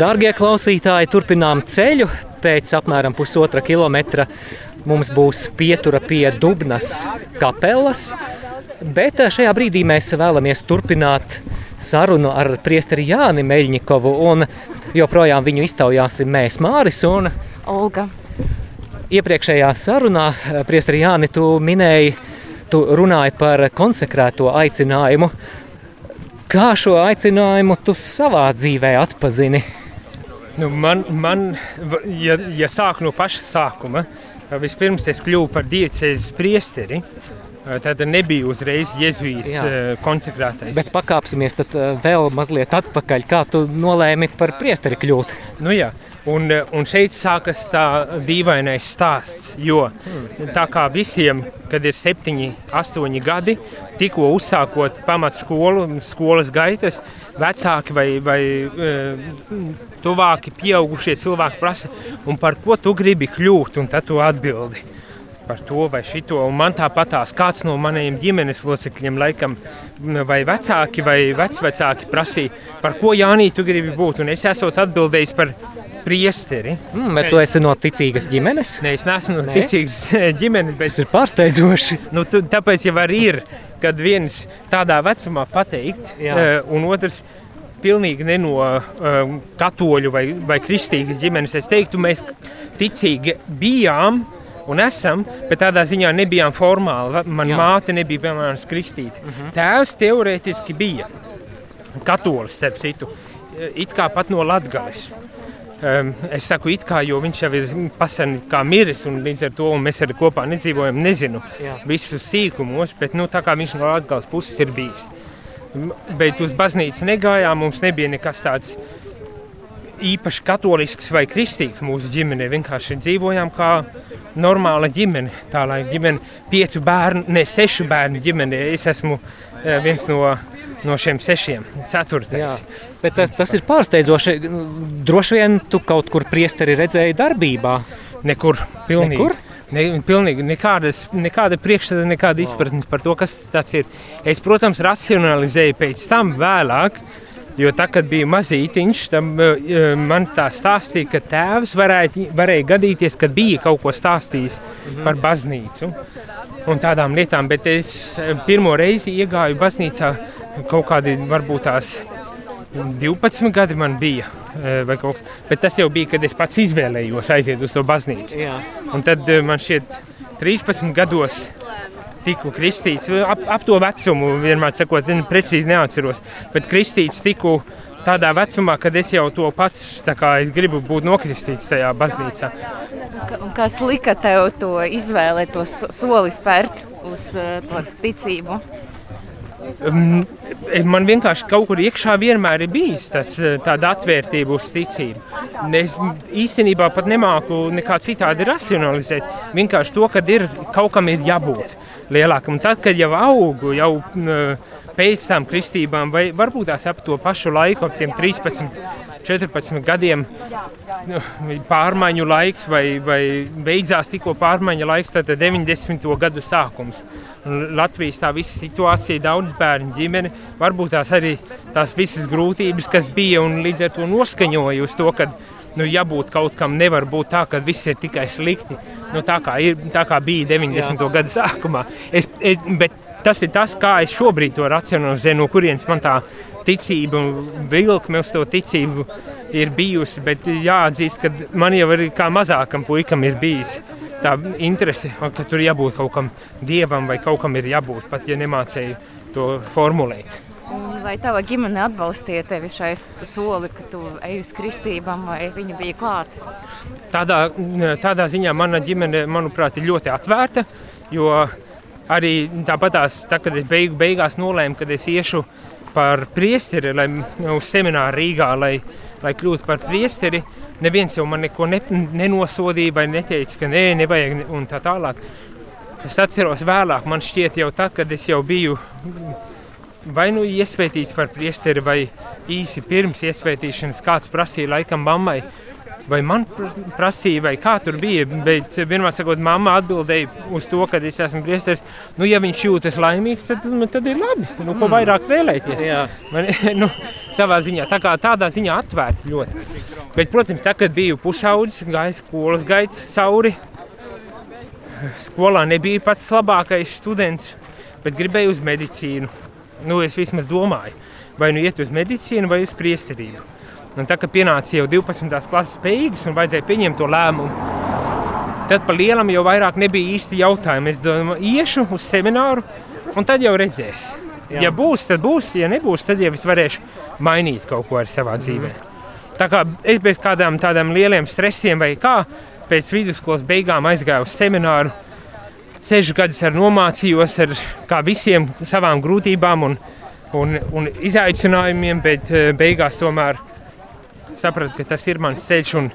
Darbie klausītāji, turpinām ceļu. Pēc apmēram pusotra kilometra mums būs pietura pie Dubnas kapelas. Bet šajā brīdī mēs vēlamies turpināt sarunu ar priesteri Jāni Meļņikovu. Un joprojām viņu iztaujāsim mēs, Māris un Olga. Iepriekšējā sarunā, priesteri Jāni, tu minēji, tu runāji par konsekrēto aicinājumu. Kā šo aicinājumu tu savā dzīvē atpazini? Nu, man, man, ja, ja sāk no paša sākuma, vispirms es kļuvu par diecēzes priesteri. Tad nebija uzreiz jēzus konsekrētais. Bet pakāpsimies vēl mazliet atpakaļ. Kā tu nolēmi par priesteri kļūt? Nu jā, un, un šeit sākas tā dīvainais stāsts. Jo tā kā visiem, kad ir septiņi, astoņi gadi, tikko uzsākot pamatskolu, skolas gaitas, vecāki vai, vai tuvāki pieaugušie cilvēki prasa, par ko tu gribi kļūt, un tad tu atbildi par to vai šito. Un man tāpatās kāds no maniem ģimenes locekļiem, laikam, vai vecāki vai vecvecāki prasīja, par ko Jānī tu gribi būt. Un es esmu atbildējis par priesteri. Mm, bet tu esi no ticīgas ģimenes? Nē, es neesmu no Nē? ticīgas ģimenes. Bet... Tas ir pārsteidzoši. Nu, tu, tāpēc jau arī ir, kad viens tādā vecumā pateikt, Jā. uh, un otrs pilnīgi ne no um, katoļu vai, vai kristīgas ģimenes. Es teiktu, mēs ticīgi bijām, un esam, bet tādā ziņā nebijām formāli. Mana māte nebija, piemēram, kristīta. Uh -huh. Tēvs teorētiski bija katolis, starp citu, it kā pat no Latgales. Um, es saku, it kā, jo viņš jau ir pasen kā miris, un līdz ar to mēs arī kopā nedzīvojam, nezinu Jā. visus sīkumos, bet nu, tā kā viņš no Latgales puses ir bijis. Bet uz baznīcu negājām, mums nebija nekas tāds īpaši katolisks vai kristīgs mūsu ģimenē. Vienkārši dzīvojām kā normāla ģimene. Tā lai ģimene, piecu bērnu, ne sešu bērnu ģimene. Es esmu eh, viens no, no šiem sešiem, ceturtais. Jā, bet tas, tas ir pārsteidzoši. Droši vien tu kaut kur priesteri redzēji darbībā. Nekur, pilnīgi. Nekur? Ne, pilnīgi nekādas, nekāda priekšstata, nekāda izpratne par to, kas tas ir. Es, protams, racionalizēju pēc tam vēlāk, uh, Jo tā, kad bija mazītiņš, tam, uh, man tā stāstīja, ka tēvs varēja, varēja gadīties, ka bija kaut ko stāstījis -hmm. par baznīcu un tādām lietām. Bet es eh, pirmo reizi iegāju baznīcā kaut kādi, varbūt tās 12 gadi man bija. Kaut, bet tas jau bija, kad es pats izvēlējos aiziet uz to baznīcu. Un tad man šķiet, 13 gados tiku kristīts. Ap, ap to vecumu, vienmēr sakot, ne, precīzi neatceros. Bet kristīts tiku tādā vecumā, kad es jau to pats gribu būt nokristīts tajā baznīcā. Kas lika tev to izvēlēt, to soli spērt uz uh, to ticību? Man vienkārši kaut kur iekšā vienmēr ir bijis tas, eh, tāda atvērtība uz ticību. Es īstenībā pat nemāku nekā citādi racionalizēt. Vienkārši to, ka ir, kaut kam ir jābūt lielākam. Tad, kad jau augu, jau pēc tam kristībām, vai varbūt tās ap to pašu laiku, ap tiem 13, 14 gadiem, pārmaiņu laiks, vai, vai beidzās tikko pārmaiņu laiks, tad 90. gadu sākums. Latvijas tā visa situācija, daudz bērnu ģimene, varbūt tās arī tās visas grūtības, kas bija un līdz ar to noskaņoja uz to, ka nu, jābūt kaut kam, nevar būt tā, ka viss ir tikai slikti. Nu, tā, kā ir, tā kā bija 90. Jā. gada sākumā. Es, es, bet tas ir tas, kā es šobrīd to racionalizēju, no kurienes man tā ticība un vilkme uz to ticību ir bijusi. Bet jāatzīst, ka man jau ir kā mazākam puikam ir bijis. Tā interese, ka tur jābūt kaut kam dievam vai kaut kam ir jābūt, pat ja nemācēju to formulēt. Vai tava ģimene atbalstīja tevi šai soli, ka tu ej uz kristībām, vai viņi bija klāt? Tādā, tādā ziņā mana ģimene, manuprāt, ir ļoti atvērta. Jo arī tāpatās, tā, kad es beigu, beigās nolēmu, ka es iešu par priesteri, lai uz semināru Rīgā, lai, lai kļūtu par priesteri, neviens jau man neko ne, nenosodīja vai neteica, ka nē, nevajag un tā tālāk. Es atceros vēlāk, man šķiet jau tad, kad es jau biju vai nu iesvētīts par priesteri, vai īsi pirms iesvētīšanas kāds prasīja laikam mammai, vai man prasīja, vai kā tur bija. Bet vienmēr sakot, mamma atbildēja uz to, ka es esmu priesteris. Nu, ja viņš jūtas laimīgs, tad, nu, tad ir labi. Nu, ko Mm. vairāk vēlēties? Jā. Man, nu, savā ziņā, tā kā tādā ziņā atvērta ļoti. Bet, protams, tā, kad biju pusaudzis, gāju skolas gaitas cauri. Skolā nebija pats labākais students, bet gribēju uz medicīnu. Nu, es vismaz domāju, vai nu iet uz medicīnu vai uz priesterību. Un tā kā pienāca jau 12. klases beigas un vajadzēja pieņemt to lēmumu, tad pa lielam jau vairāk nebija īsti jautājumu. Es domāju, iešu uz semināru, un tad jau redzēs. Jā. Ja būs, tad būs, ja nebūs, tad jau es varēšu mainīt kaut ko ar savā dzīvē. Tā kā es bez kādām tādām lieliem stresiem vai kā, pēc vidusskolas beigām aizgāju uz semināru. Sešus gadus ar nomācījos ar kā visiem savām grūtībām un, un, un izaicinājumiem, bet eh, beigās tomēr sapratu, ka tas ir mans ceļš. Un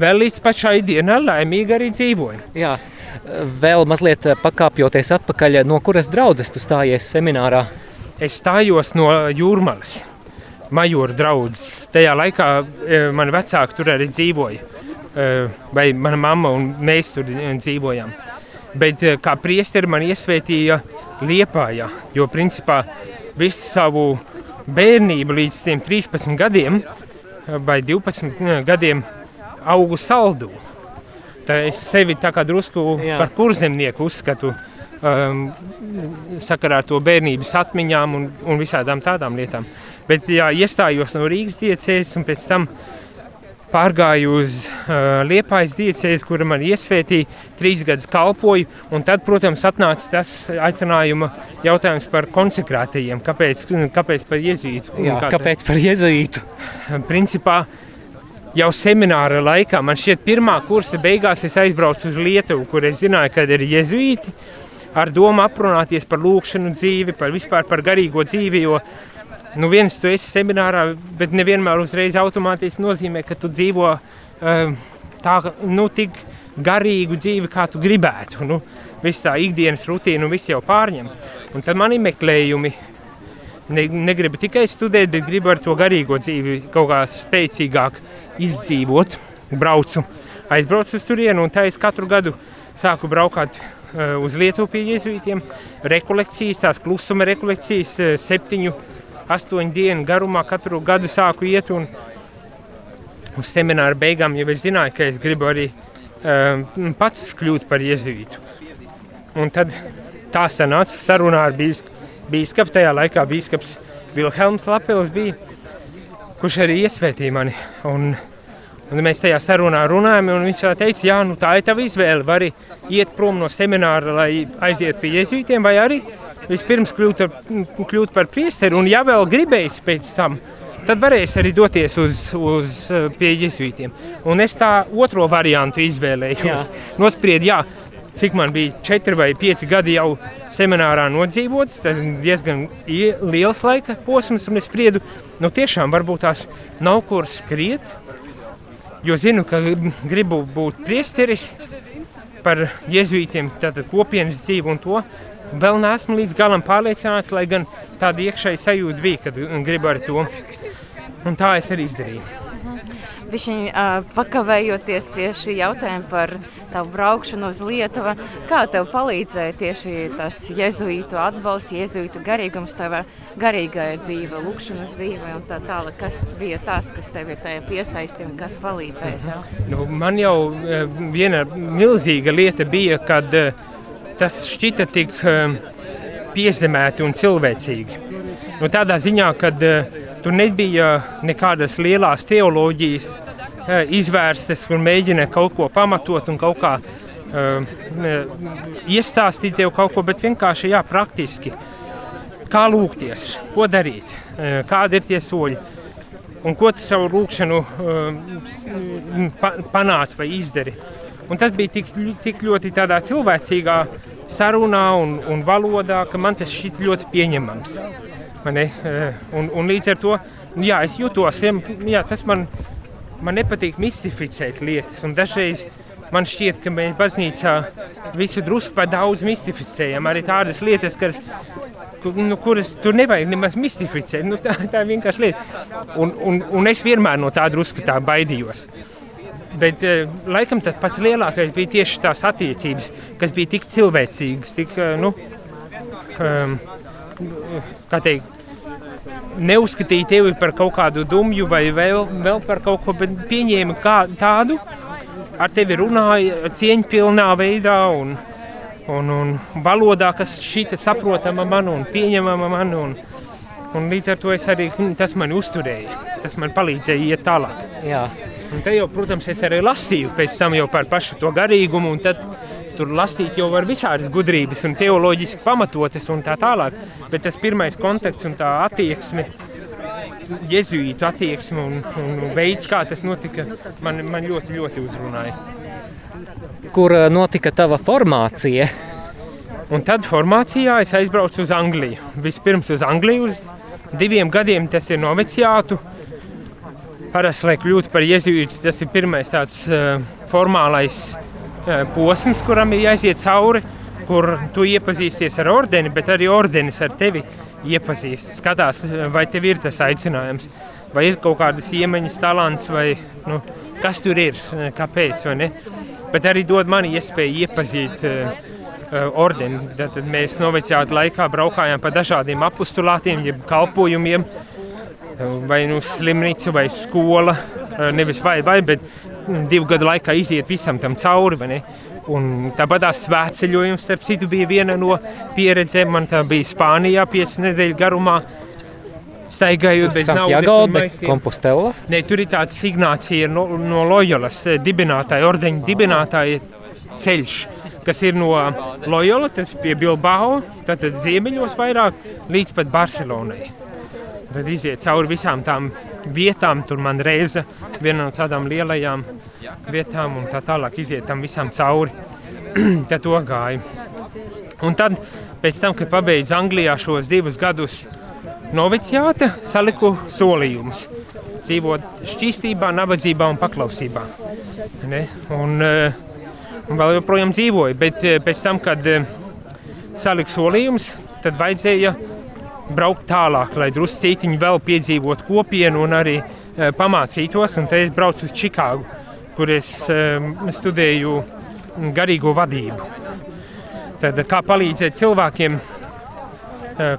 vēl līdz pašai dienai laimīgi arī dzīvoju. Jā. Vēl mazliet pakāpjoties atpakaļ, no kuras draudzes tu stājies seminārā? Es stājos no jūrmālas, majora draugs. Tajā laikā e, mani vecāki tur arī dzīvoja. E, vai mana mamma un mēs tur e, dzīvojām. Bet kā priesteri man iesvētīja Liepājā, jo principā visu savu bērnību līdz tiem 13 gadiem vai 12 gadiem augu saldū. Tā es sevi tā kā drusku Jā. par kurzemnieku uzskatu. Um, sakarā ar to bērnības atmiņām un, un visādām tādām lietām. Bet jā, iestājos no Rīgas diecēs un pēc tam pārgāju uz uh, Liepājas diecēs, kura man iesvētīja, trīs gadus kalpoju. Tad, protams, atnāca tas aicinājuma jautājums par konsekrētajiem. Kāpēc, kāpēc par jezītu? Jā, kā kāpēc par jēzuītu? principā jau semināra laikā, man šķiet, pirmā kursa beigās es aizbraucu uz Lietuvu, kur es zināju, ka ir jezuīti, ar domu aprunāties par lūkšanu dzīvi, par vispār par garīgo dzīvi. Jo, nu, viens tu esi seminārā, bet nevienmēr uzreiz automātiski nozīmē, ka tu dzīvo um, tā, nu, tik garīgu dzīvi, kā tu gribētu. Nu, viss tā ikdienas rutīna, nu, viss jau pārņem. Un tad man ir meklējumi ne, negribu tikai studēt, bet gribu ar to garīgo dzīvi kaut kā spēcīgāk izdzīvot. Braucu, aizbraucu uz turieni, un tā es katru gadu sāku braukt uh, uz Lietuvu pie jēzuītiem. Rekolekcijas, tās klusuma rekolekcijas, uh, septiņu, astoņu dienu garumā katru gadu sāku iet. Un uz semināra beigām jau es zināju, ka es gribu arī uh, pats kļūt par jēzuītu. Un tad tā sanāca sarunā ar bīskapu bīskaps, tajā laikā bīskaps Vilhelms Lapels bija, kurš arī iesvētīja mani. Un, un mēs tajā sarunā runājām, un viņš teica, jā, nu tā ir tava izvēle. Vari iet prom no semināra, lai aizietu pie jēzuītiem, vai arī vispirms kļūt, ar, kļūt par priesteri, un ja vēl gribēs pēc tam, tad varēs arī doties uz, uz eh, pie jēzuītiem. Un es tā otro variantu izvēlējos. Jā. Nospriedu, jā, cik man bija četri vai pieci gadi jau seminārā nodzīvots, ir diezgan ie- liels laika posms, un es spriedu, nu tiešām varbūt tās nav kur skriet, jo zinu, ka gribu būt priesteris par jezuītiem, tātad kopienas dzīvi un to. Vēl neesmu līdz galam pārliecināts, lai gan tāda iekšēja sajūta bija, kad gribu ar to. Un tā es arī izdarīju. Viņa uh, pakavējoties pie šī jautājuma par tavu braukšanu uz Lietuvu, kā tev palīdzēja tieši tas jēzuītu atbalsts, jēzuītu garīgums, tava garīgajā dzīve, lūkšanas dzīve un tā tālāk. Kas bija tas, kas tev ir tajā piesaistīja un kas palīdzēja tev? Nu, man jau eh, viena milzīga lieta bija, kad eh, tas šķita tik eh, piezemēti un cilvēcīgi. Nu, tādā ziņā, ka tur nebija nekādas lielas teoloģijas eh, izvērstas, kur mēģina kaut ko pamatot un kaut kā eh, iestāstīt tev kaut ko, bet vienkārši jā, praktiski. Kā lūgties, ko darīt, eh, kādi ir tie soļi. Un ko tu savu lūgšanu pa, panāc vai izdari. Un tas bija tik, tik ļoti tādā cilvēcīgā sarunā un, un valodā, ka man tas šķiet ļoti pieņemams. Man ne, uh, un, un līdz ar to jā, es jūtos, jā, tas man, man nepatīk mistificēt lietas. Dažreiz man šķiet, ka mēs baznīcā visu drusku par daudz mistificējam. Arī tādas lietas, kas nu, kuras tur nevajag nemaz mistificēt. Nu, tā, tā ir vienkārši lieta. Un, un, un es vienmēr no tā drusku tā baidījos. Bet eh, laikam tas pats lielākais bija tieši tās attiecības, kas bija tik cilvēcīgas, tik, eh, nu, um, teikt, neuzskatīja tevi par kaut kādu dumju vai vēl, vēl par kaut ko, bet pieņēma kā tādu, ar tevi runāja cieņpilnā veidā un, un, un valodā, kas šita saprotama man un pieņemama man. Un, un līdz ar to es arī, tas man uzturēja, tas man palīdzēja iet tālāk. Jā. Un te jau, protams, es arī lasīju pēc tam jau par pašu to garīgumu, un tad tur lasīt jau var visādas gudrības un teoloģiski pamatotas un tā tālāk. Bet tas pirmais konteksts un tā attieksme, jezuītu attieksme un, un veids, kā tas notika, man, man ļoti, ļoti uzrunāja. Kur eh, notika tava formācija? Un tad formācijā es aizbraucu uz Angliju. Vispirms uz Angliju uz diviem gadiem tas ir noveciātu. Parasti, lai kļūtu par jezuītu, tas ir pirmais tāds uh, formālais uh, posms, kuram ir jāiziet cauri, kur tu iepazīsties ar ordeni, bet arī ordenis ar tevi iepazīst. Skatās, vai tev ir tas aicinājums, vai ir kaut kādas iemaņas, talants, vai nu, kas tur ir, kāpēc. Bet arī dod man iespēju iepazīt ordeni. Tad mēs novecātu laikā braukājām pa dažādiem apustulātiem, jeb kalpojumiem, vai nu slimnīca, vai skola, nevis vai, vai, bet divu gadu laikā iziet visam tam cauri. Tāpat tās svētceļojums, starp citu, bija viena no pieredzēm. Man tā bija Spānijā piecu nedēļu garumā. Staigājot bez naudas, Kompostela. Ne, tur ir tāds Ignācija no, no Loyolas dibinātāja, ordeņa dibinātāja ceļš, kas ir no Loyola, tas pie Bilbao, tātad ziemeļos vairāk, līdz pat Barcelonai. Tad iziet cauri visām tām vietām, tur man reize viena no tādām lielajām vietām, un tā tālāk iziet tam visam cauri. tad to gāju. Un tad, pēc tam, kad pabeidzu Anglijā šos divus gadus noviciāta, saliku solījumus. Dzīvot šķīstībā, nabadzībā un paklausībā. Ne? Un, un vēl joprojām dzīvoju, bet pēc tam, kad saliku solījumus, tad vajadzēja braukt tālāk, lai drusku vēl piedzīvotu kopienu un arī e, pamācītos. Un te es braucu uz Čikāgu, kur es e, studēju garīgo vadību. Tad, kā palīdzēt cilvēkiem e,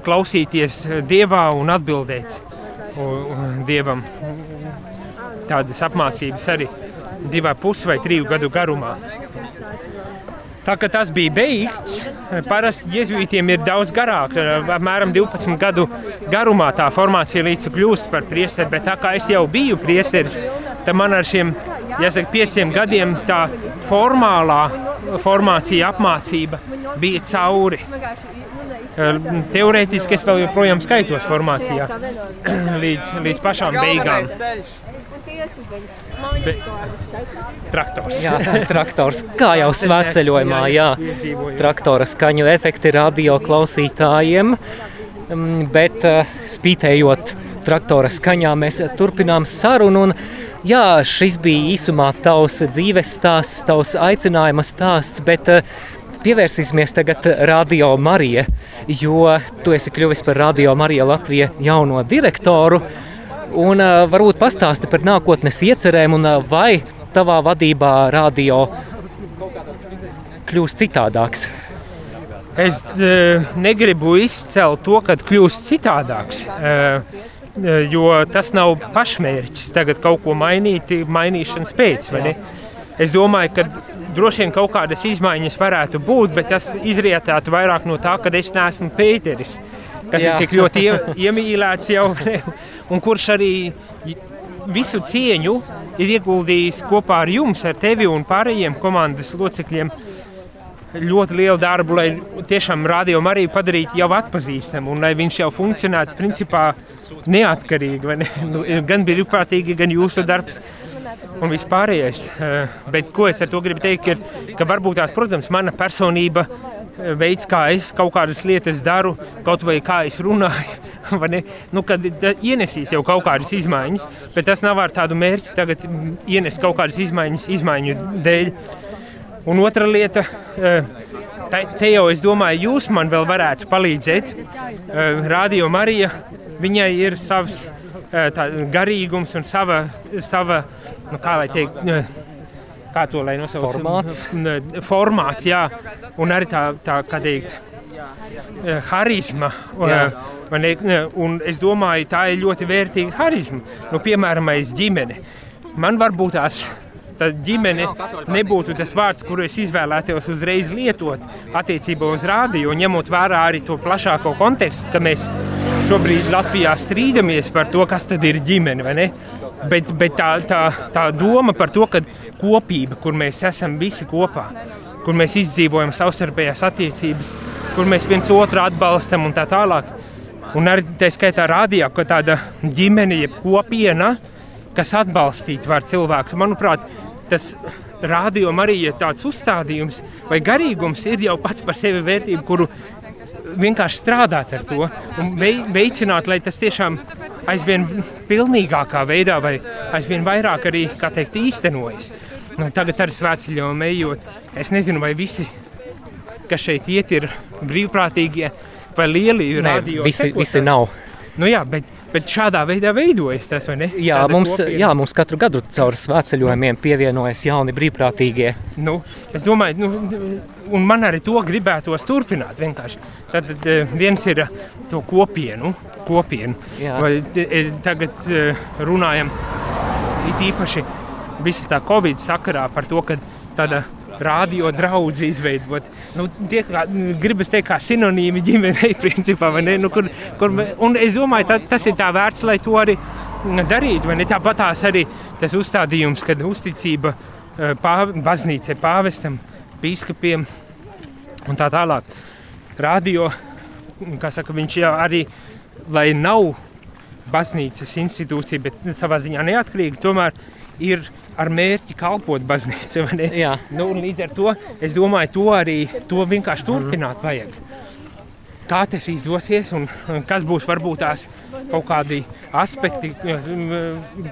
klausīties dievā un atbildēt dievam. Tādas apmācības arī divā pusē vai triju gadu garumā. Tā kā tas bija beigts, parasti jezuītiem ir daudz garāk, apmēram 12 gadu garumā tā formācija līdz kļūst par priesteri. Bet tā kā es jau biju priesteris, tad man ar šiem jāsaka, pieciem gadiem tā formālā formācija, apmācība bija cauri. Teorētiski es vēl joprojām skaitos formācijā līdz, līdz pašām beigām. Be, traktors. jā, traktors. Kā jau svētceļojumā, jā, traktora skaņu efekti radio klausītājiem. Mm, bet eh, spītējot traktora skaņā, mēs turpinām sarunu. Un, jā, šis bija īsumā tavs dzīves stāsts, tavs aicinājuma stāsts. Bet, eh, Pievērsīsimies tagad Radio Marija, jo tu esi kļuvis par Radio Marija Latvijas jauno direktoru. Un uh, varbūt pastāsti par nākotnes iecerēm un vai tavā vadībā radio kļūs citādāks. Es uh, negribu izcelt to, ka kļūs citādāks. Uh, jo tas nav pašmērķis tagad kaut ko mainīt, mainīšanas pēc. Es domāju, ka droši vien kaut kādas izmaiņas varētu būt, bet tas izrietētu vairāk no tā, ka es neesmu Pēteris, kas Jā. ir tik ļoti iemīlēts jau un kurš arī visu cieņu ir ieguldījis kopā ar jums, ar tevi un pārējiem komandas locekļiem. Ļoti lielu darbu, lai tiešām rādījumu arī padarītu jau atpazīstamu un lai viņš jau funkcionētu principā neatkarīgi. Ne? Nu, gan brīvprātīgi, gan jūsu darbs un vispārējais. Eh, bet ko es ar to gribu teikt, ir, ka varbūt tās, protams, mana personība veids, kā es kaut kādas lietas daru, kaut vai kā es runāju. Nu, kad ienesīs jau kaut kādas izmaiņas, bet tas nav ar tādu mērķi tagad ienest kaut kādas izmaiņas izmaiņu dēļ. Un otra lieta, te jau es domāju, jūs man vēl varētu palīdzēt. Radio Marija, viņai ir savs tā, garīgums un sava, sava nu, kā lai teikt, kā to lai nosauc? Formāts. Formāts, jā. Un arī tā, tā kā teikt, eh, harizma. Eh? Ne, Un es domāju, tā ir ļoti vērtīga harizma. Nu, piemēram, aiz ģimene. Man varbūt tās tā ģimene nebūtu tas vārds, kuru es izvēlētos uzreiz lietot attiecībā uz rādio, ņemot vērā arī to plašāko kontekstu, ka mēs šobrīd Latvijā strīdamies par to, kas tad ir ģimene. Bet, bet tā, tā, tā doma par to, ka kopība, kur mēs esam visi kopā, kur mēs izdzīvojam savstarpējās attiecības, kur mēs viens otru atbalstam un tā tālāk. Un arī tā skaitā rādījā, ka tāda ģimene, jeb kopiena, kas atbalstītu var cilvēkus, manuprāt, tas arī ir tāds uzstādījums vai garīgums ir jau pats par sevi vērtība, kuru vienkārši strādāt ar to un vei- veicināt, lai tas tiešām aizvien pilnīgākā veidā vai aizvien vairāk arī, kā teikt, īstenojas. Nu, tagad ar svētceļiem ejot, es nezinu, vai visi, kas šeit iet, ir brīvprātīgie vai lieli Nē, radio visi, sekotāji. visi nav. Nu jā, bet, bet šādā veidā veidojas tas, vai ne? Jā, Tāda mums, kopiena. jā, mums katru gadu caur svētceļojumiem pievienojas jauni brīvprātīgie. Nu, es domāju, nu, un man arī to gribētos turpināt. Vienkārši. Tad eh, viens ir to kopienu, kopienu. Jā. Vai, eh, tagad eh, runājam it īpaši visa tā Covid sakarā par to, ka tāda radio draugi izveidot. Nu, tie, kā, gribas teikt, kā sinonīmi ģimenei, principā? Nu, kur, kur, un es domāju, tā, tas ir tā vērts, lai to arī mm, darītu. Tāpat tās arī tas uzstādījums, kad uzticība eh, pāv, baznīcai, pāvestam, biskupiem un tā tālāk. Radio, kā saka, viņš jau arī, lai nav baznīcas institūcija, bet nu, savā ziņā neatkarīga, tomēr ir ar mērķi kalpot baznīcai. Nu, līdz ar to es domāju, to arī to vienkārši turpināt vajag. Kā tas izdosies un kas būs varbūt tās kaut kādi aspekti,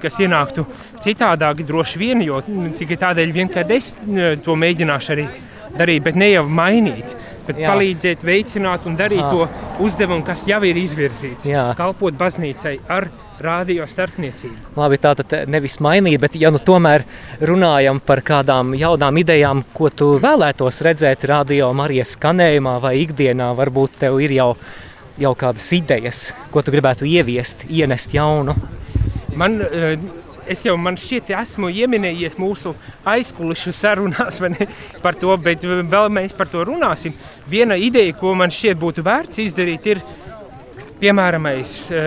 kas- ienāktu citādāk, droši vien, jo mm, tikai tādēļ, vien, kad es mm, to mēģināšu arī darīt, bet ne jau mainīt, bet Jā. Palīdzēt, veicināt un darīt Aha. to uzdevumu, kas jau ir izvirzīts. Jā. Kalpot baznīcai ar radio starpniecību. Labi, tā tad nevis mainīt, bet ja nu tomēr runājam par kādām jaunām idejām, ko tu vēlētos redzēt radio Marijas skanējumā vai ikdienā, varbūt tev ir jau, jau kādas idejas, ko tu gribētu ieviest, ienest jaunu. Man, eh, es jau man šķiet, esmu ieminējies mūsu aizkulisku sarunās ne, par to, bet vēl mēs par to runāsim. Viena ideja, ko man šķiet būtu vērts izdarīt, ir piemēram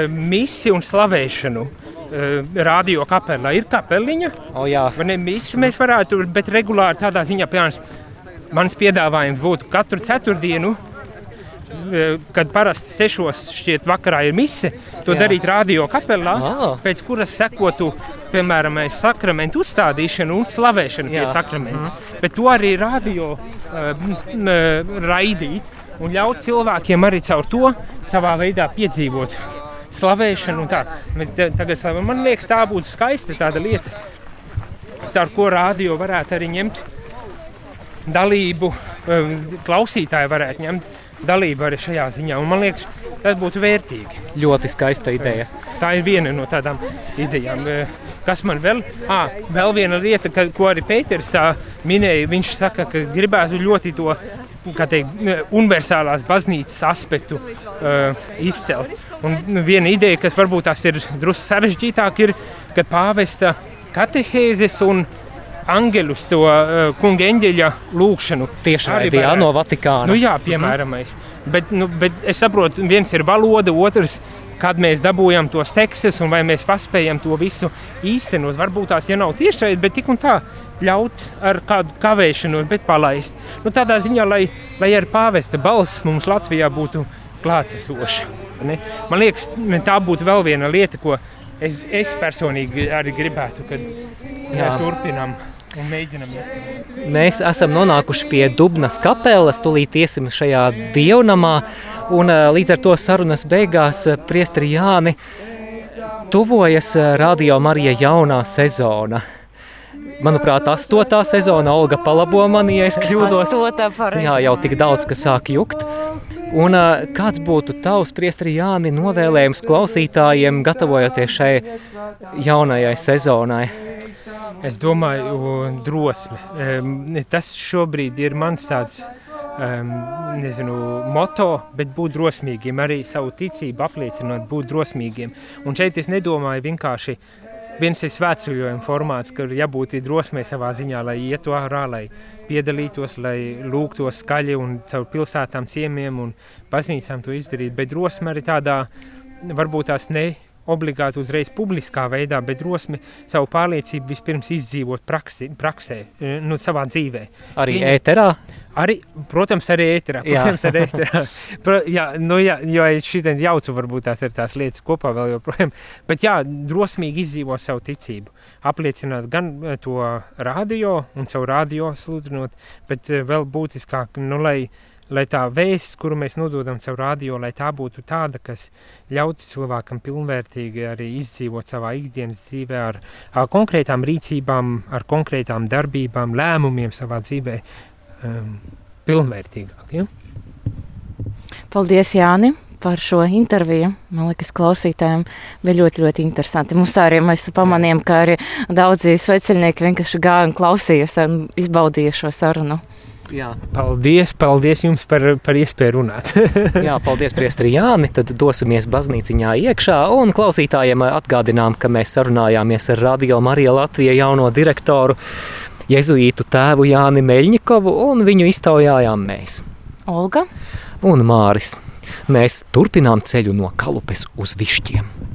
misiju un slavēšanu. eh, Radio kapelā ir kapeliņa, O, jā, ne? Misi mēs varētu, bet regulāri tādā ziņā, piemēram, mans piedāvājums būtu katru ceturtdienu. Eh, Kad parasti sešos šķiet vakarā ir mise, to Jā. Jā. darīt radio kapelā, Ah. pēc kuras sekotu, piemēram, sakramentu uzstādīšanu un slavēšanu pie Jā. sakramenta. Bet to arī radio uh, raidīt un ļaut cilvēkiem arī caur to savā veidā piedzīvot slavēšanu. un tā. Mēs Tagad, slavējam. man liekas, tā būtu skaista tāda lieta, caur ko radio varētu arī ņemt dalību, um, klausītāji varētu ņemt dalību arī šajā ziņā. Un man liekas, tas būtu vērtīgi. ļoti skaista ideja. Tā ir viena no tādām idejām. Eh, Kas man vēl? À, vēl viena lieta, ka, ko arī Pēters tā minēja. Viņš saka, ka gribētu ļoti to teikt, universālās baznīcas aspektu uh, izcelt. Un viena ideja, kas varbūt tās ir drusku sarežģītāk, ir, ka pāvesta katehēzes un angelus to uh, kunga eņģeļa lūgšanu jā, varētu- no Vatikāna. Nu, jā, piemēram, mm. bet, nu, bet es saprotu, viens ir valoda, otrs kad mēs dabūjam tos tekstus un vai mēs paspējam to visu īstenot. Varbūt tās ja nav tiešai, bet tik un tā ļaut ar kādu kavēšanos, bet palaist. Nu, tādā ziņā, lai, lai ar pāvesta balss mums Latvijā būtu klātesoša. ne? Man liekas, tā būtu vēl viena lieta, ko es, es personīgi arī gribētu, kad Jā. jā. turpinām un mēģinām īstenot. Mēs esam nonākuši pie Dubnas kapelas, tūlīt iesim šajā dievnamā, un ā, līdz ar to sarunas beigās ā, priesteri Jāni tuvojas ā, Radio Marija jaunā sezona. Manuprāt, astotā sezona Olga palabo mani, ja es kļūdos. Astotā pareizi. Jā, jau tik daudz, kas sāk jukt. Un kāds būtu tavs priesteri Jāni novēlējums klausītājiem, gatavojoties šai jaunajai sezonai? Es domāju, drosme. Tas šobrīd ir mans tāds nezinu, moto, bet būt drosmīgiem, arī savu ticību apliecinot, būt drosmīgiem. Un šeit es nedomāju vienkārši. Viens ir svētceļojuma formāts, kur jābūt drosmei savā ziņā, lai ietu ārā, lai piedalītos, lai lūgtos skaļi un caur pilsētām, ciemiem un baznīcām to izdarīt. Bet drosme arī tādā, varbūt tās ne obligāti uzreiz publiskā veidā, bet drosmi savu pārliecību vispirms izdzīvot praksi, praksē, e, nu, savā dzīvē. Arī Viņa, ēterā? Arī, protams, arī ēterā. Protams, arī ēterā. Pro, jā, nu, jā, jo šitien jaucu varbūt tās ir tās lietas kopā vēl joprojām. Bet jā, drosmīgi izdzīvo savu ticību. Apliecināt gan e, to radio un savu radio sludinot, bet e, vēl būtiskāk, nu, lai lai tā vēsts, kuru mēs nododam caur radio, lai tā būtu tāda, kas ļautu cilvēkam pilnvērtīgi arī izdzīvot savā ikdienas dzīvē ar, ar konkrētām rīcībām, ar konkrētām darbībām, lēmumiem savā dzīvē um, pilnvērtīgāk. Ja? Paldies, Jāni! par šo interviju. Man liekas, klausītājiem bija ļoti, ļoti interesanti. Mums arī mēs pamanījām, ka arī daudzi sveceļnieki vienkārši gāja un klausījās un izbaudīja šo sarunu. Jā. Paldies, paldies jums par, par iespēju runāt. Jā, paldies, Priestri Jāni. Tad dosimies baznīciņā iekšā un klausītājiem atgādinām, ka mēs sarunājāmies ar Radio Marija Latvija jauno direktoru Jezuītu tēvu Jāni Meļņikovu un viņu iztaujājām mēs. Olga un Māris. Mēs turpinām ceļu no Kalupes uz Višķiem.